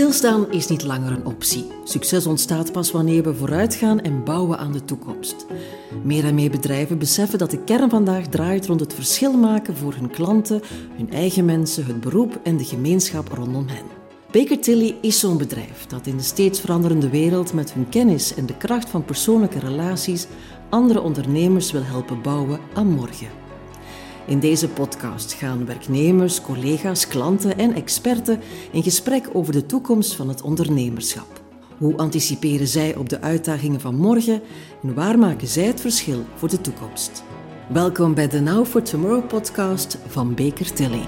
Stilstaan is niet langer een optie. Succes ontstaat pas wanneer we vooruitgaan en bouwen aan de toekomst. Meer en meer bedrijven beseffen dat de kern vandaag draait rond het verschil maken voor hun klanten, hun eigen mensen, het beroep en de gemeenschap rondom hen. Baker Tilly is zo'n bedrijf dat in de steeds veranderende wereld met hun kennis en de kracht van persoonlijke relaties andere ondernemers wil helpen bouwen aan morgen. In deze podcast gaan werknemers, collega's, klanten en experten in gesprek over de toekomst van het ondernemerschap. Hoe anticiperen zij op de uitdagingen van morgen en waar maken zij het verschil voor de toekomst? Welkom bij de Now for Tomorrow podcast van Baker Tilly.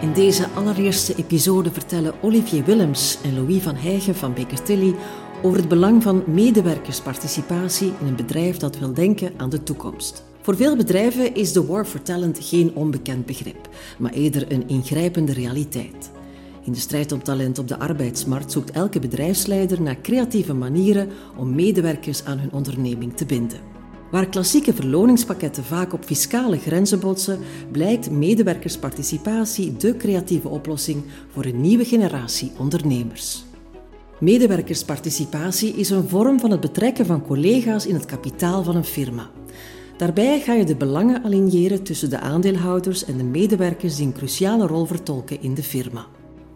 In deze allereerste episode vertellen Olivier Willems en Louis van Heijgen van Baker Tilly over het belang van medewerkersparticipatie in een bedrijf dat wil denken aan de toekomst. Voor veel bedrijven is de war for talent geen onbekend begrip, maar eerder een ingrijpende realiteit. In de strijd om talent op de arbeidsmarkt zoekt elke bedrijfsleider naar creatieve manieren om medewerkers aan hun onderneming te binden. Waar klassieke verloningspakketten vaak op fiscale grenzen botsen, blijkt medewerkersparticipatie de creatieve oplossing voor een nieuwe generatie ondernemers. Medewerkersparticipatie is een vorm van het betrekken van collega's in het kapitaal van een firma. Daarbij ga je de belangen aligneren tussen de aandeelhouders en de medewerkers die een cruciale rol vertolken in de firma.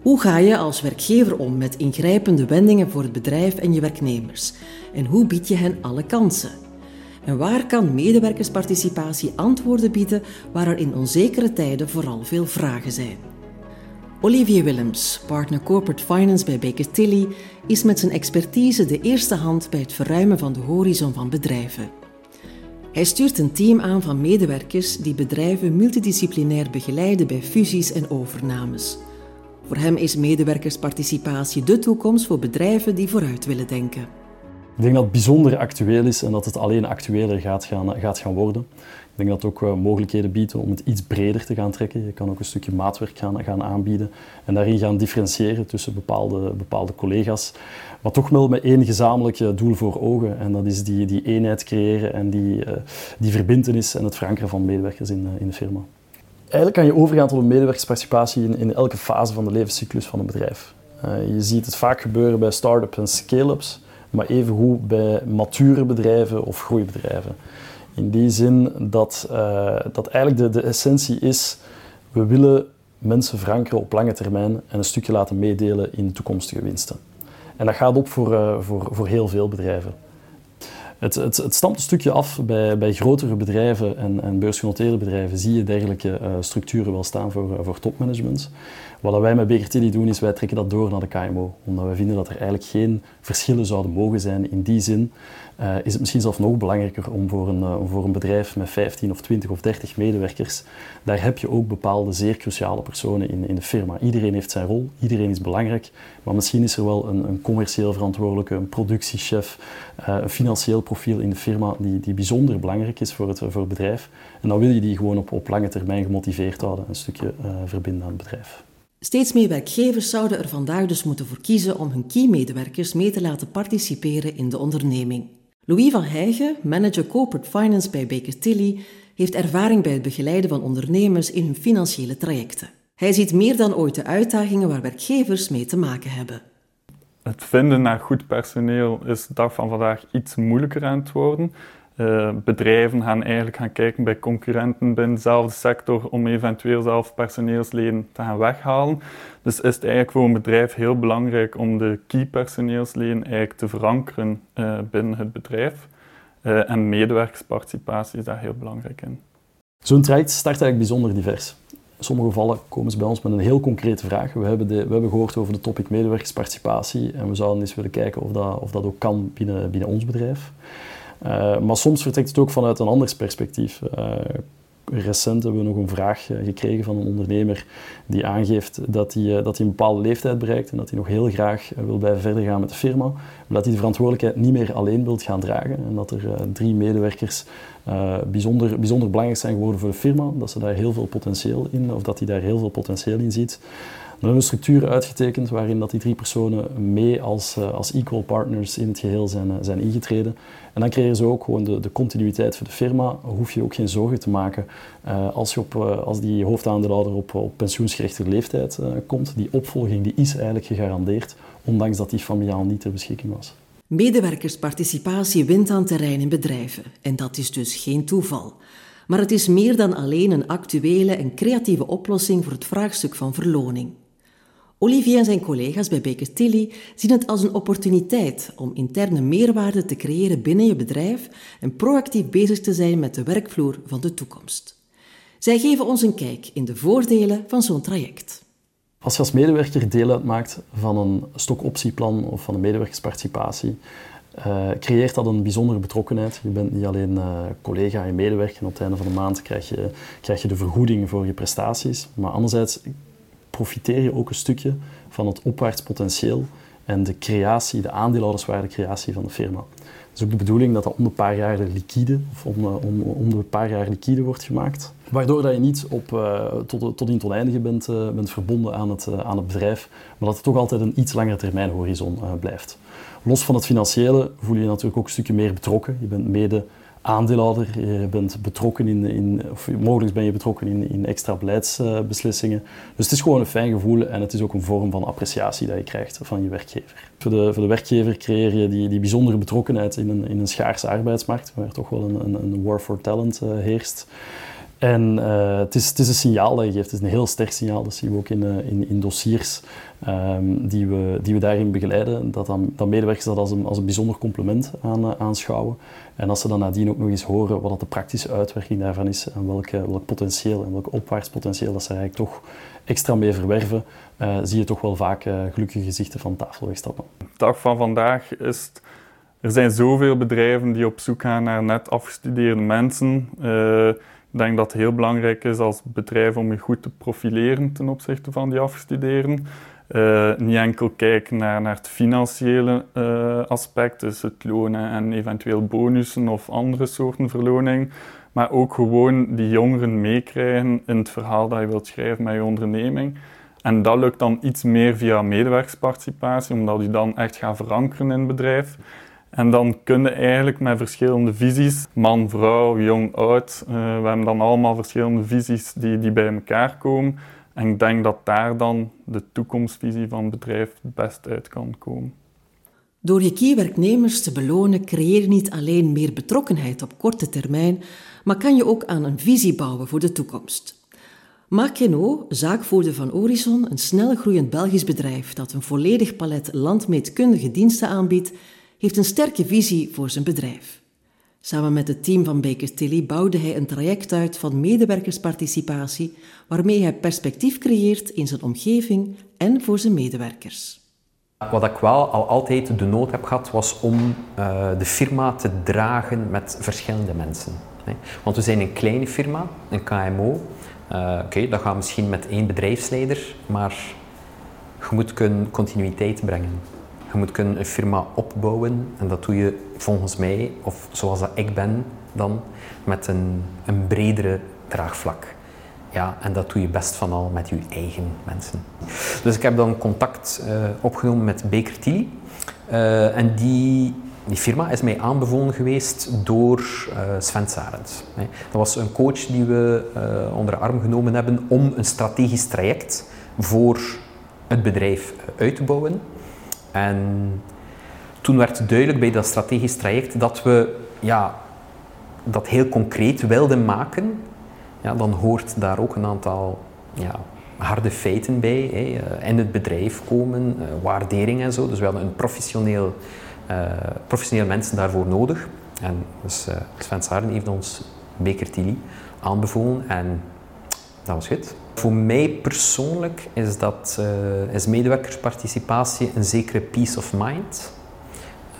Hoe ga je als werkgever om met ingrijpende wendingen voor het bedrijf en je werknemers? En hoe bied je hen alle kansen? En waar kan medewerkersparticipatie antwoorden bieden waar er in onzekere tijden vooral veel vragen zijn? Olivier Willems, partner Corporate Finance bij Baker Tilly, is met zijn expertise de eerste hand bij het verruimen van de horizon van bedrijven. Hij stuurt een team aan van medewerkers die bedrijven multidisciplinair begeleiden bij fusies en overnames. Voor hem is medewerkersparticipatie de toekomst voor bedrijven die vooruit willen denken. Ik denk dat het bijzonder actueel is en dat het alleen actueler gaat gaan, gaat gaan worden. Ik denk dat het ook uh, mogelijkheden biedt om het iets breder te gaan trekken. Je kan ook een stukje maatwerk gaan, gaan aanbieden en daarin gaan differentiëren tussen bepaalde, bepaalde collega's. Maar toch wel met één gezamenlijk doel voor ogen. En dat is die, die eenheid creëren en die, uh, die verbindenis en het verankeren van medewerkers in, in de firma. Eigenlijk kan je overgaan tot een medewerkersparticipatie in, in elke fase van de levenscyclus van een bedrijf. je ziet het vaak gebeuren bij start-ups en scale-ups maar evengoed bij mature bedrijven of groeibedrijven. In die zin dat, uh, dat eigenlijk de, de essentie is, we willen mensen verankeren op lange termijn en een stukje laten meedelen in toekomstige winsten. En dat gaat op voor, uh, voor, voor heel veel bedrijven. Het, het, het stamt een stukje af bij, bij grotere bedrijven en, en beursgenoteerde bedrijven. Zie je dergelijke uh, structuren wel staan voor, voor topmanagement. Wat wij met BGT doen, is wij trekken dat door naar de KMO. Omdat wij vinden dat er eigenlijk geen verschillen zouden mogen zijn. In die zin uh, is het misschien zelfs nog belangrijker om voor een, uh, voor een bedrijf met 15 of 20 of 30 medewerkers, daar heb je ook bepaalde zeer cruciale personen in, in de firma. Iedereen heeft zijn rol, iedereen is belangrijk, maar misschien is er wel een, een commercieel verantwoordelijke, een productiechef, uh, een financieel profiel in de firma die, die bijzonder belangrijk is voor het, voor bedrijf. En dan wil je die gewoon op, op lange termijn gemotiveerd houden, een stukje verbinden aan het bedrijf. Steeds meer werkgevers zouden er vandaag dus moeten voor kiezen om hun key-medewerkers mee te laten participeren in de onderneming. Louis van Heijgen, manager corporate finance bij Baker Tilly, heeft ervaring bij het begeleiden van ondernemers in hun financiële trajecten. Hij ziet meer dan ooit de uitdagingen waar werkgevers mee te maken hebben. Het vinden naar goed personeel is de dag van vandaag iets moeilijker aan het worden. Uh, bedrijven gaan eigenlijk gaan kijken bij concurrenten binnen dezelfde sector om eventueel zelf personeelsleden te gaan weghalen. Dus is het eigenlijk voor een bedrijf heel belangrijk om de key personeelsleden eigenlijk te verankeren uh, binnen het bedrijf. Uh, en medewerkersparticipatie is daar heel belangrijk in. Zo'n traject start eigenlijk bijzonder divers. In sommige gevallen komen ze bij ons met een heel concrete vraag. We hebben, de, we hebben gehoord over de topic medewerkersparticipatie en we zouden eens willen kijken of dat, of dat ook kan binnen, binnen ons bedrijf. Uh, maar soms vertrekt het ook vanuit een anders perspectief. Uh, recent hebben we nog een vraag uh, gekregen van een ondernemer die aangeeft dat hij, dat hij een bepaalde leeftijd bereikt en dat hij nog heel graag wil blijven verder gaan met de firma, maar dat hij de verantwoordelijkheid niet meer alleen wil gaan dragen en dat er drie medewerkers bijzonder, bijzonder belangrijk zijn geworden voor de firma, dat ze daar heel veel potentieel in, of dat hij daar heel veel potentieel in ziet We hebben een structuur uitgetekend waarin dat die drie personen mee als, uh, als equal partners in het geheel zijn, uh, zijn ingetreden. En dan creëren ze ook gewoon de, de continuïteit voor de firma. Hoef je ook geen zorgen te maken uh, als, je op, als die hoofdaandeelhouder op, op pensioensgerechtigde leeftijd komt. Die opvolging die is eigenlijk gegarandeerd, ondanks dat die familiaal niet ter beschikking was. Medewerkersparticipatie wint aan terrein in bedrijven. En dat is dus geen toeval. Maar het is meer dan alleen een actuele en creatieve oplossing voor het vraagstuk van verloning. Olivier en zijn collega's bij Baker Tilly zien het als een opportuniteit om interne meerwaarde te creëren binnen je bedrijf en proactief bezig te zijn met de werkvloer van de toekomst. Zij geven ons een kijk in de voordelen van zo'n traject. Als je als medewerker deel uitmaakt van een stokoptieplan of van een medewerkersparticipatie, uh, creëert dat een bijzondere betrokkenheid. Je bent niet alleen uh, collega en medewerker en op het einde van de maand krijg je, krijg je de vergoeding voor je prestaties, maar anderzijds profiteer je ook een stukje van het opwaarts potentieel en de creatie, de aandeelhouderswaarde creatie van de firma. Het is ook de bedoeling dat dat om een paar jaar liquide, of om, eh, om, om de paar jaar liquide wordt gemaakt. Waardoor dat je niet op, uh, tot, tot in het oneindige bent, bent verbonden aan het, aan het bedrijf, maar dat het toch altijd een iets langere termijn horizon blijft. Los van het financiële voel je je natuurlijk ook een stukje meer betrokken. Je bent mede aandeelhouder, je bent betrokken in, in of mogelijk ben je betrokken in, in extra beleidsbeslissingen. Dus het is gewoon een fijn gevoel en het is ook een vorm van appreciatie dat je krijgt van je werkgever. Voor de, voor de werkgever creëer je die, die bijzondere betrokkenheid in een, in een schaarse arbeidsmarkt, waar toch wel een, een, een war for talent uh, heerst. En uh, het, is, het is een signaal dat je geeft. Het is een heel sterk signaal. Dat zien we ook in, uh, in, in, dossiers um, die, we, die we daarin begeleiden. Dat, dan, dat medewerkers dat als een, als een bijzonder compliment aan, uh, aanschouwen. En als ze dan nadien ook nog eens horen wat de praktische uitwerking daarvan is en welk, welk potentieel en welk opwaarts potentieel dat ze eigenlijk toch extra mee verwerven, zie je toch wel vaak gelukkige gezichten van tafel wegstappen. De dag van vandaag is er zijn zoveel bedrijven die op zoek gaan naar net afgestudeerde mensen. Ik denk dat het heel belangrijk is als bedrijf om je goed te profileren ten opzichte van die afgestudeerden. Uh, niet enkel kijken naar, het financiële uh, aspect, dus het lonen en eventueel bonussen of andere soorten verloning, maar ook gewoon die jongeren meekrijgen in het verhaal dat je wilt schrijven met je onderneming. En dat lukt dan iets meer via medewerkersparticipatie, omdat je dan echt gaat verankeren in het bedrijf. En dan kunnen eigenlijk met verschillende visies, man, vrouw, jong, oud, uh, we hebben dan allemaal verschillende visies die, die bij elkaar komen. En ik denk dat daar dan de toekomstvisie van het bedrijf het best uit kan komen. Door je key-werknemers te belonen creëer je niet alleen meer betrokkenheid op korte termijn, maar kan je ook aan een visie bouwen voor de toekomst. Marc Kenot, zaakvoerder van Horizon, een snel groeiend Belgisch bedrijf dat een volledig palet landmeetkundige diensten aanbiedt, heeft een sterke visie voor zijn bedrijf. Samen met het team van Baker Tilly bouwde hij een traject uit van medewerkersparticipatie, waarmee hij perspectief creëert in zijn omgeving en voor zijn medewerkers. Wat ik wel al altijd de nood heb gehad, was om uh, de firma te dragen met verschillende mensen. Want we zijn een kleine firma, een KMO. Uh, Oké, dat gaat misschien met één bedrijfsleider, maar je moet kunnen continuïteit brengen. Je moet kunnen een firma opbouwen en dat doe je volgens mij, of zoals dat ik ben dan, met een, een bredere draagvlak. Ja, en dat doe je best van al met je eigen mensen. Dus ik heb dan contact uh, opgenomen met Baker Tilly. Uh, en die, die firma is mij aanbevolen geweest door uh, Sven Sarend. Dat was een coach die we onder de arm genomen hebben om een strategisch traject voor het bedrijf uit te bouwen. En toen werd duidelijk bij dat strategisch traject dat we ja, dat heel concreet wilden maken. Ja, dan hoort daar ook een aantal ja, harde feiten bij. Hè. Eh, in het bedrijf komen, uh, waardering en zo. Dus we hadden een professioneel, uh, professioneel mensen daarvoor nodig. En dus uh, Sven Saren heeft ons Baker Tilly aanbevolen en dat was goed. Voor mij persoonlijk is, dat, uh, is medewerkersparticipatie een zekere peace of mind.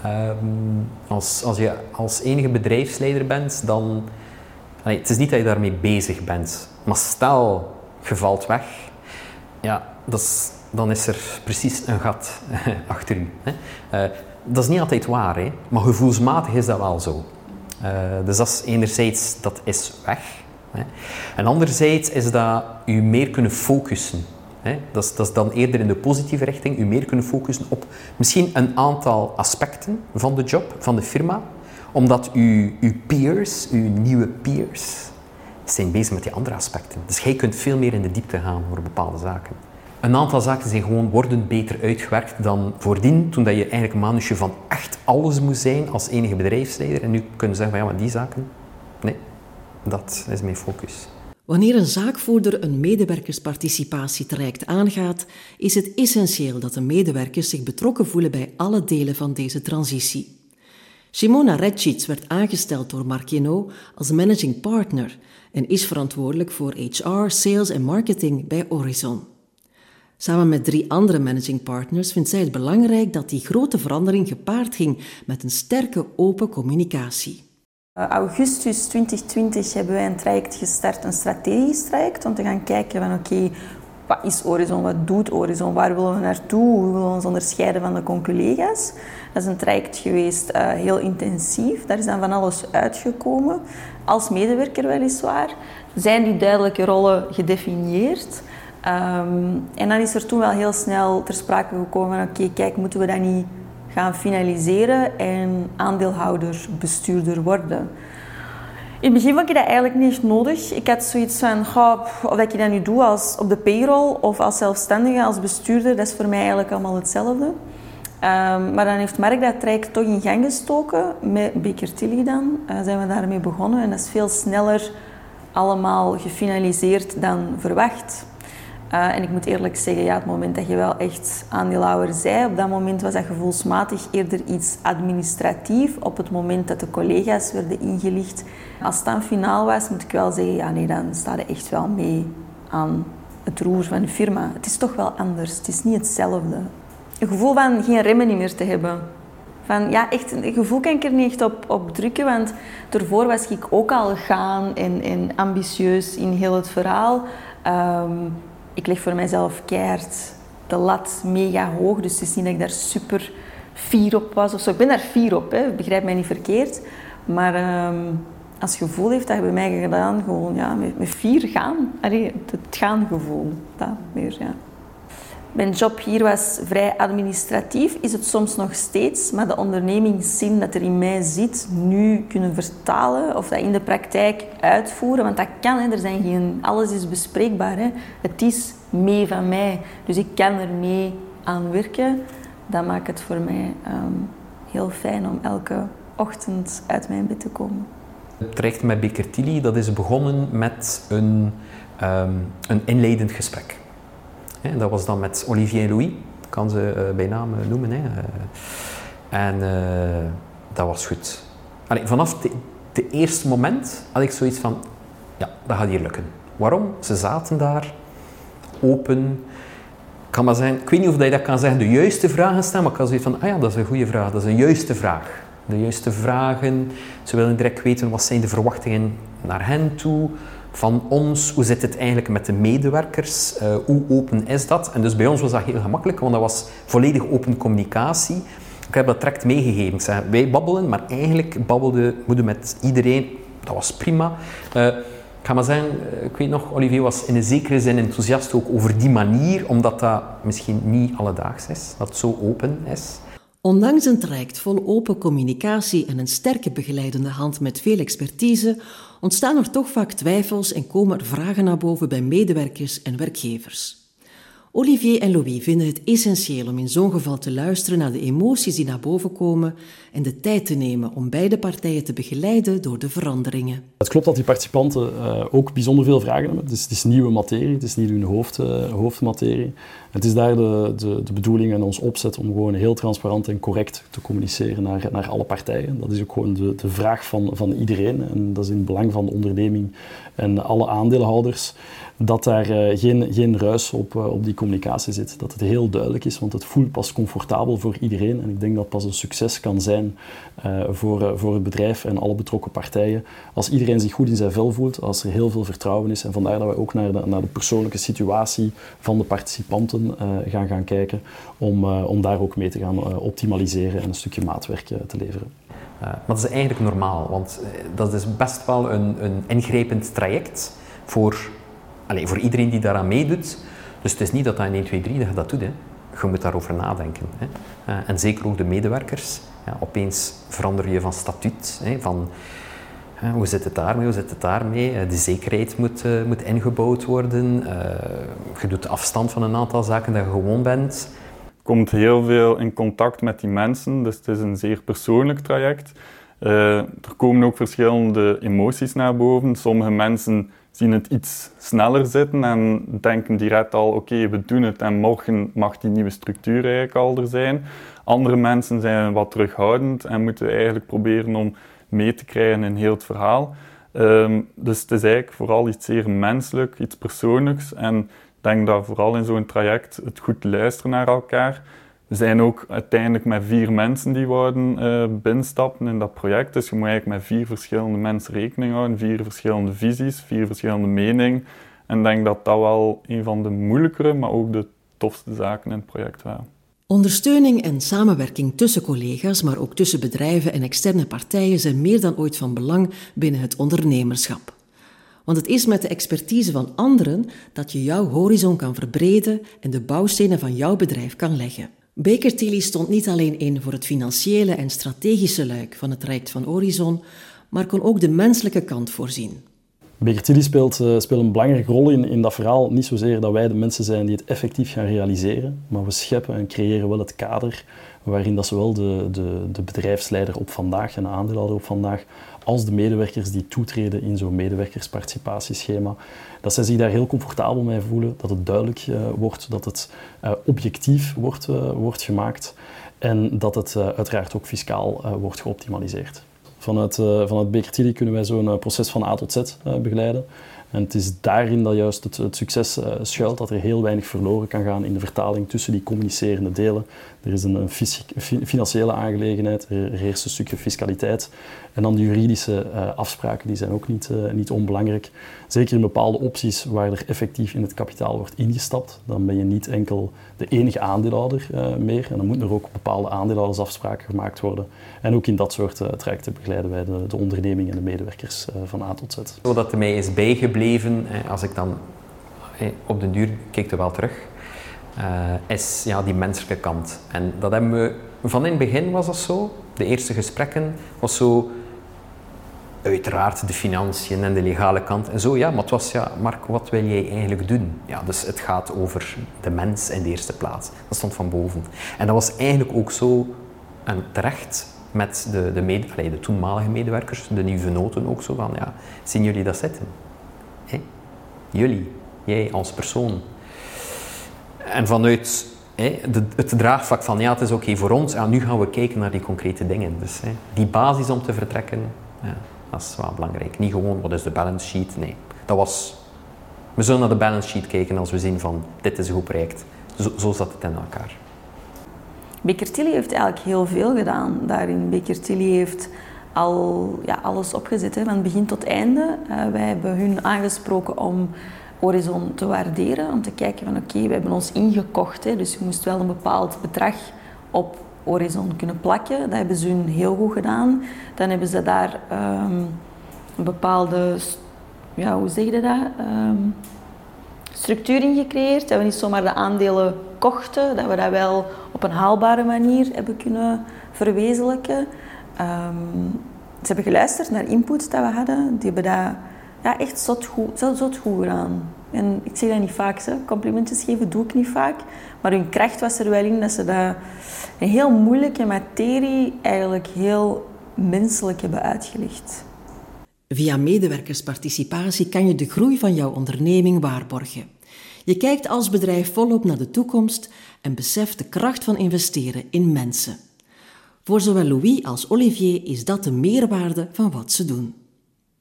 Um, als, als je als enige bedrijfsleider bent, dan... Het is niet dat je daarmee bezig bent. Maar stel, je valt weg, ja, dan is er precies een gat achter. Hè. Uh, dat is niet altijd waar, hè, maar gevoelsmatig is dat wel zo. Uh, dus dat is enerzijds, dat is weg. En anderzijds is dat je meer kunnen focussen. Dat, is, dat is dan eerder in de positieve richting, u meer kunnen focussen op misschien een aantal aspecten van de job, van de firma, omdat uw, uw peers, uw nieuwe peers, zijn bezig met die andere aspecten. Dus jij kunt veel meer in de diepte gaan voor bepaalde zaken. Een aantal zaken zijn gewoon worden beter uitgewerkt dan voordien, toen dat je eigenlijk een manusje van echt alles moest zijn als enige bedrijfsleider. En nu kunnen we zeggen van ja, maar die zaken, nee, dat is mijn focus. Wanneer een zaakvoerder een medewerkersparticipatietraject aangaat, is het essentieel dat de medewerkers zich betrokken voelen bij alle delen van deze transitie. Simona Redschitz werd aangesteld door Marquino als managing partner en is verantwoordelijk voor HR, sales en marketing bij Horizon. Samen met drie andere managing partners vindt zij het belangrijk dat die grote verandering gepaard ging met een sterke open communicatie. Uh, augustus 2020 hebben wij een traject gestart, een strategisch traject, om te gaan kijken van oké, wat is Horizon, wat doet Horizon, waar willen we naartoe, hoe willen we ons onderscheiden van de conculega's. Dat is een traject geweest, uh, heel intensief, daar is dan van alles uitgekomen, als medewerker weliswaar. Zijn die duidelijke rollen gedefinieerd? Um, en dan is er toen wel heel snel ter sprake gekomen van oké, kijk, moeten we dat niet gaan finaliseren en aandeelhouder, bestuurder worden. In het begin vond ik dat eigenlijk niet nodig. Ik had zoiets van, goh, of ik dat nu doe als op de payroll of als zelfstandige, als bestuurder, dat is voor mij eigenlijk allemaal hetzelfde. Um, maar dan heeft Mark dat traject toch in gang gestoken, met Baker Tilly dan. Uh, zijn we daarmee begonnen en dat is veel sneller allemaal gefinaliseerd dan verwacht. Uh, en ik moet eerlijk zeggen, ja, het moment dat je wel echt aandeelhouder zei, op dat moment was dat gevoelsmatig eerder iets administratief. Op het moment dat de collega's werden ingelicht. Als het dan finaal was, moet ik wel zeggen, ja nee, dan sta je echt wel mee aan het roer van de firma. Het is toch wel anders, het is niet hetzelfde. Een gevoel van geen remmen meer te hebben. Van, ja, echt, een gevoel kan ik er niet echt op, op drukken, want daarvoor was ik ook al gaan en, ambitieus in heel het verhaal. Um, ik leg voor mijzelf keihard de lat mega hoog. Dus het is niet dat ik daar super fier op was of zo. Ik ben daar fier op, hè. begrijp mij niet verkeerd. Maar um, als gevoel heeft dat bij mij gedaan, gewoon ja, met, met fier gaan. Allee, het gaan gevoel, dat meer, ja. Mijn job hier was vrij administratief, is het soms nog steeds, maar de ondernemingszin dat er in mij zit, nu kunnen vertalen of dat in de praktijk uitvoeren, want dat kan, hè. er zijn geen, alles is bespreekbaar. Hè. Het is mee van mij, dus ik kan er mee aan werken. Dat maakt het voor mij um, heel fijn om elke ochtend uit mijn bed te komen. Het traject met Bekertili dat is begonnen met een, um, een inleidend gesprek. Dat was dan met Olivier Louis, kan ze uh, bij naam uh, noemen. Hè. Uh, en dat was goed. Allee, vanaf het eerste moment had ik zoiets van, ja, dat gaat hier lukken. Waarom? Ze zaten daar, open. Kan maar zijn, ik weet niet of je dat kan zeggen, de juiste vragen stellen, maar ik kan zoiets van, ah ja, dat is een goede vraag, dat is een juiste vraag. De juiste vragen, ze willen direct weten wat zijn de verwachtingen naar hen toe, van ons, hoe zit het eigenlijk met de medewerkers, uh, hoe open is dat? En dus bij ons was dat heel gemakkelijk, want dat was volledig open communicatie. Ik heb dat direct meegegeven. Ik wij babbelen, maar eigenlijk babbelde moeder met iedereen. Dat was prima. Uh, ik ga maar zeggen, eh, ik weet nog, Olivier was in een zekere zin enthousiast ook over die manier, omdat dat misschien niet alledaags is, dat het zo open is. Ondanks een traject vol open communicatie en een sterke begeleidende hand met veel expertise, ontstaan er toch vaak twijfels en komen er vragen naar boven bij medewerkers en werkgevers. Olivier en Louis vinden het essentieel om in zo'n geval te luisteren naar de emoties die naar boven komen en de tijd te nemen om beide partijen te begeleiden door de veranderingen. Het klopt dat die participanten uh, ook bijzonder veel vragen hebben. Is, het is, nieuwe materie, het is niet hun hoofd, uh, hoofdmaterie. Het is daar de, de, de, bedoeling en ons opzet om gewoon heel transparant en correct te communiceren naar, naar alle partijen. Dat is ook gewoon de, vraag van, van iedereen en dat is in het belang van de onderneming en alle aandeelhouders dat daar uh, geen, geen ruis op, uh, op die communicatie zit. Dat het heel duidelijk is, want het voelt pas comfortabel voor iedereen. En ik denk dat pas een succes kan zijn uh, voor, voor het bedrijf en alle betrokken partijen. Als iedereen zich goed in zijn vel voelt, als er heel veel vertrouwen is. En vandaar dat we ook naar de, naar de persoonlijke situatie van de participanten gaan gaan kijken. Om, om daar ook mee te gaan optimaliseren en een stukje maatwerk te leveren. dat is eigenlijk normaal, want dat is best wel een, een ingrijpend traject voor Allee, voor iedereen die daaraan meedoet. Dus het is niet dat dat in 1, 2, 3 dat je dat doet. Hè. Je moet daarover nadenken. Hè. En zeker ook de medewerkers. Ja, opeens verander je van statuut, hè, van hoe zit het daarmee? Hoe zit het daarmee? Eh, de zekerheid moet, uh, moet ingebouwd worden. Uh, je doet afstand van een aantal zaken dat je gewoon bent. Komt heel veel in contact met die mensen, dus het is een zeer persoonlijk traject. er komen ook verschillende emoties naar boven. Sommige mensen zien het iets sneller zitten en denken direct al, oké, we doen het en morgen mag die nieuwe structuur eigenlijk al er zijn. Andere mensen zijn wat terughoudend en moeten eigenlijk proberen om mee te krijgen in heel het verhaal. Um, dus het is eigenlijk vooral iets zeer menselijk, iets persoonlijks. En ik denk dat vooral in zo'n traject het goed luisteren naar elkaar. We zijn ook uiteindelijk met vier mensen die wouden uh, binnenstappen in dat project. Dus je moet eigenlijk met vier verschillende mensen rekening houden, vier verschillende visies, vier verschillende meningen. En ik denk dat dat wel een van de moeilijkere, maar ook de tofste zaken in het project waren. Ondersteuning en samenwerking tussen collega's, maar ook tussen bedrijven en externe partijen zijn meer dan ooit van belang binnen het ondernemerschap. Want het is met de expertise van anderen dat je jouw horizon kan verbreden en de bouwstenen van jouw bedrijf kan leggen. Baker Tilly stond niet alleen in voor het financiële en strategische luik van het traject van Horizon, maar kon ook de menselijke kant voorzien. Begertilly speelt, uh, speelt een belangrijke rol in, in dat verhaal. Niet zozeer dat wij de mensen zijn die het effectief gaan realiseren, maar we scheppen en creëren wel het kader waarin dat zowel de, de, de bedrijfsleider op vandaag en de aandeelhouder op vandaag, als de medewerkers die toetreden in zo'n medewerkersparticipatieschema, dat zij zich daar heel comfortabel mee voelen, dat het duidelijk uh, wordt, dat het uh, objectief wordt, wordt gemaakt en dat het uiteraard ook fiscaal wordt geoptimaliseerd. Vanuit, uh, vanuit Baker kunnen wij zo'n uh, proces van A tot Z uh, begeleiden. En het is daarin dat juist het succes schuilt, dat er heel weinig verloren kan gaan in de vertaling tussen die communicerende delen. Er is een, financiële aangelegenheid, er, er heerst een stukje fiscaliteit. En dan de juridische afspraken, die zijn ook niet, niet onbelangrijk. Zeker in bepaalde opties waar er effectief in het kapitaal wordt ingestapt, dan ben je niet enkel de enige aandeelhouder meer. En dan moeten er ook bepaalde aandeelhoudersafspraken gemaakt worden. En ook in dat soort trajecten begeleiden wij de, de onderneming en de medewerkers van A tot Z. Wat er mij is bijgebleven, als ik dan op de duur keek er wel terug, is ja, die menselijke kant. En dat hebben we, van in het begin was dat zo. De eerste gesprekken was zo, uiteraard de financiën en de legale kant en zo. Ja, maar het was, ja, Mark, wat wil jij eigenlijk doen? Ja, dus het gaat over de mens in de eerste plaats. Dat stond van boven. En dat was eigenlijk ook zo, en terecht, met de, de, de toenmalige medewerkers, de nieuwe noten ook zo van, ja, zien jullie dat zitten? Jullie, jij als persoon. En vanuit de, het draagvlak van, ja, het is oké voor ons, ja, nu gaan we kijken naar die concrete dingen. Dus hey, die basis om te vertrekken, ja, dat is wel belangrijk. Niet gewoon, wat is de balance sheet? Nee, dat was... We zullen naar de balance sheet kijken als we zien van, dit is een goed project. Zo, zo zat het in elkaar. Baker Tilly heeft eigenlijk heel veel gedaan daarin. Baker Tilly heeft al ja, alles opgezet, hè, van begin tot einde. Uh, wij hebben hun aangesproken om Horizon te waarderen, om te kijken van oké, we hebben ons ingekocht, hè, dus je moest wel een bepaald bedrag op Horizon kunnen plakken. Dat hebben ze hun heel goed gedaan. Dan hebben ze daar um, een bepaalde, ja, hoe zeg je dat? Um, structuur in gecreëerd. Dat we niet zomaar de aandelen kochten, dat we dat wel op een haalbare manier hebben kunnen verwezenlijken. Um, ze hebben geluisterd naar input dat we hadden. Die hebben dat ja, echt zot goed, zot goed gedaan. En ik zeg dat niet vaak, hè. complimentjes geven doe ik niet vaak. Maar hun kracht was er wel in dat ze dat een heel moeilijke materie eigenlijk heel menselijk hebben uitgelegd. Via medewerkersparticipatie kan je de groei van jouw onderneming waarborgen. Je kijkt als bedrijf volop naar de toekomst en beseft de kracht van investeren in mensen. Voor zowel Louis als Olivier is dat de meerwaarde van wat ze doen.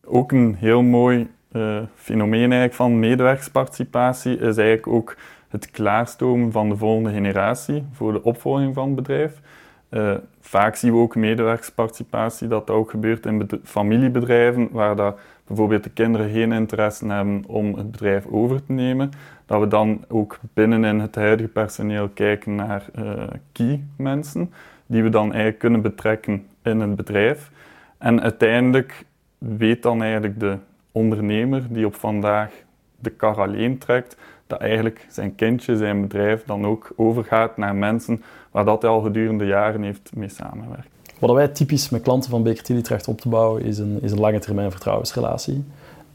Ook een heel mooi uh, fenomeen eigenlijk van medewerkersparticipatie is eigenlijk ook het klaarstomen van de volgende generatie voor de opvolging van het bedrijf. Uh, vaak zien we ook medewerkersparticipatie dat dat ook gebeurt in familiebedrijven, waar dat bijvoorbeeld de kinderen geen interesse hebben om het bedrijf over te nemen. Dat we dan ook binnenin het huidige personeel kijken naar uh, key mensen, die we dan eigenlijk kunnen betrekken in het bedrijf. En uiteindelijk weet dan eigenlijk de ondernemer die op vandaag de kar alleen trekt, dat eigenlijk zijn kindje, zijn bedrijf dan ook overgaat naar mensen waar dat hij al gedurende jaren heeft mee samenwerkt. Wat wij typisch met klanten van Baker Tilly trachten op te bouwen, is een, is een lange termijn vertrouwensrelatie.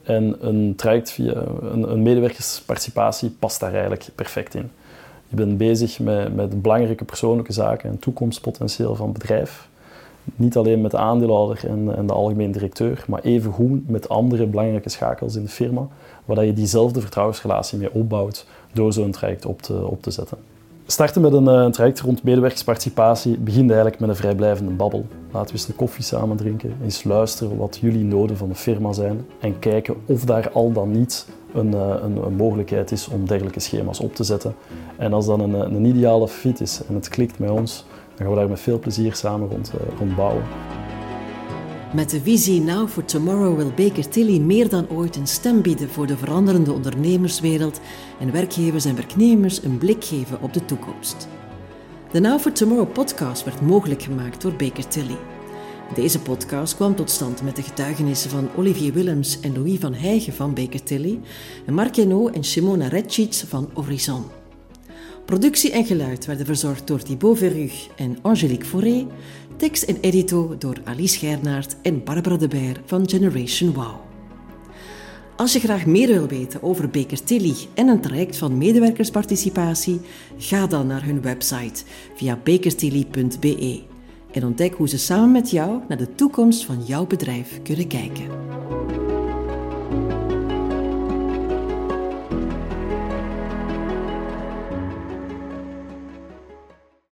En een traject via een, een, medewerkersparticipatie past daar eigenlijk perfect in. Je bent bezig met, met belangrijke persoonlijke zaken en toekomstpotentieel van het bedrijf. Niet alleen met de aandeelhouder en, en de algemeen directeur, maar evengoed met andere belangrijke schakels in de firma, waar je diezelfde vertrouwensrelatie mee opbouwt door zo'n traject op te, op te zetten. Starten met een, eh, traject rond medewerkersparticipatie begint eigenlijk met een vrijblijvende babbel. Laten we eens de koffie samen drinken, eens luisteren wat jullie noden van de firma zijn en kijken of daar al dan niet een, eh, een, een mogelijkheid is om dergelijke schema's op te zetten. En als dat een, een ideale fit is en het klikt met ons, gaan we daar met veel plezier samen rond, eh, rond bouwen. Met de visie Now for Tomorrow wil Baker Tilly meer dan ooit een stem bieden voor de veranderende ondernemerswereld en werkgevers en werknemers een blik geven op de toekomst. De Now for Tomorrow podcast werd mogelijk gemaakt door Baker Tilly. Deze podcast kwam tot stand met de getuigenissen van Olivier Willems en Louis van Heijgen van Baker Tilly en Mark Henault en Simona Retschitz van Horizon. Productie en geluid werden verzorgd door Thibaut Verrug en Angélique Fauré. Tekst en edito door Alice Gernaert en Barbara de Beer van Generation Wow. Als je graag meer wil weten over Baker Tilly en een traject van medewerkersparticipatie, ga dan naar hun website via bakertilly.be en ontdek hoe ze samen met jou naar de toekomst van jouw bedrijf kunnen kijken.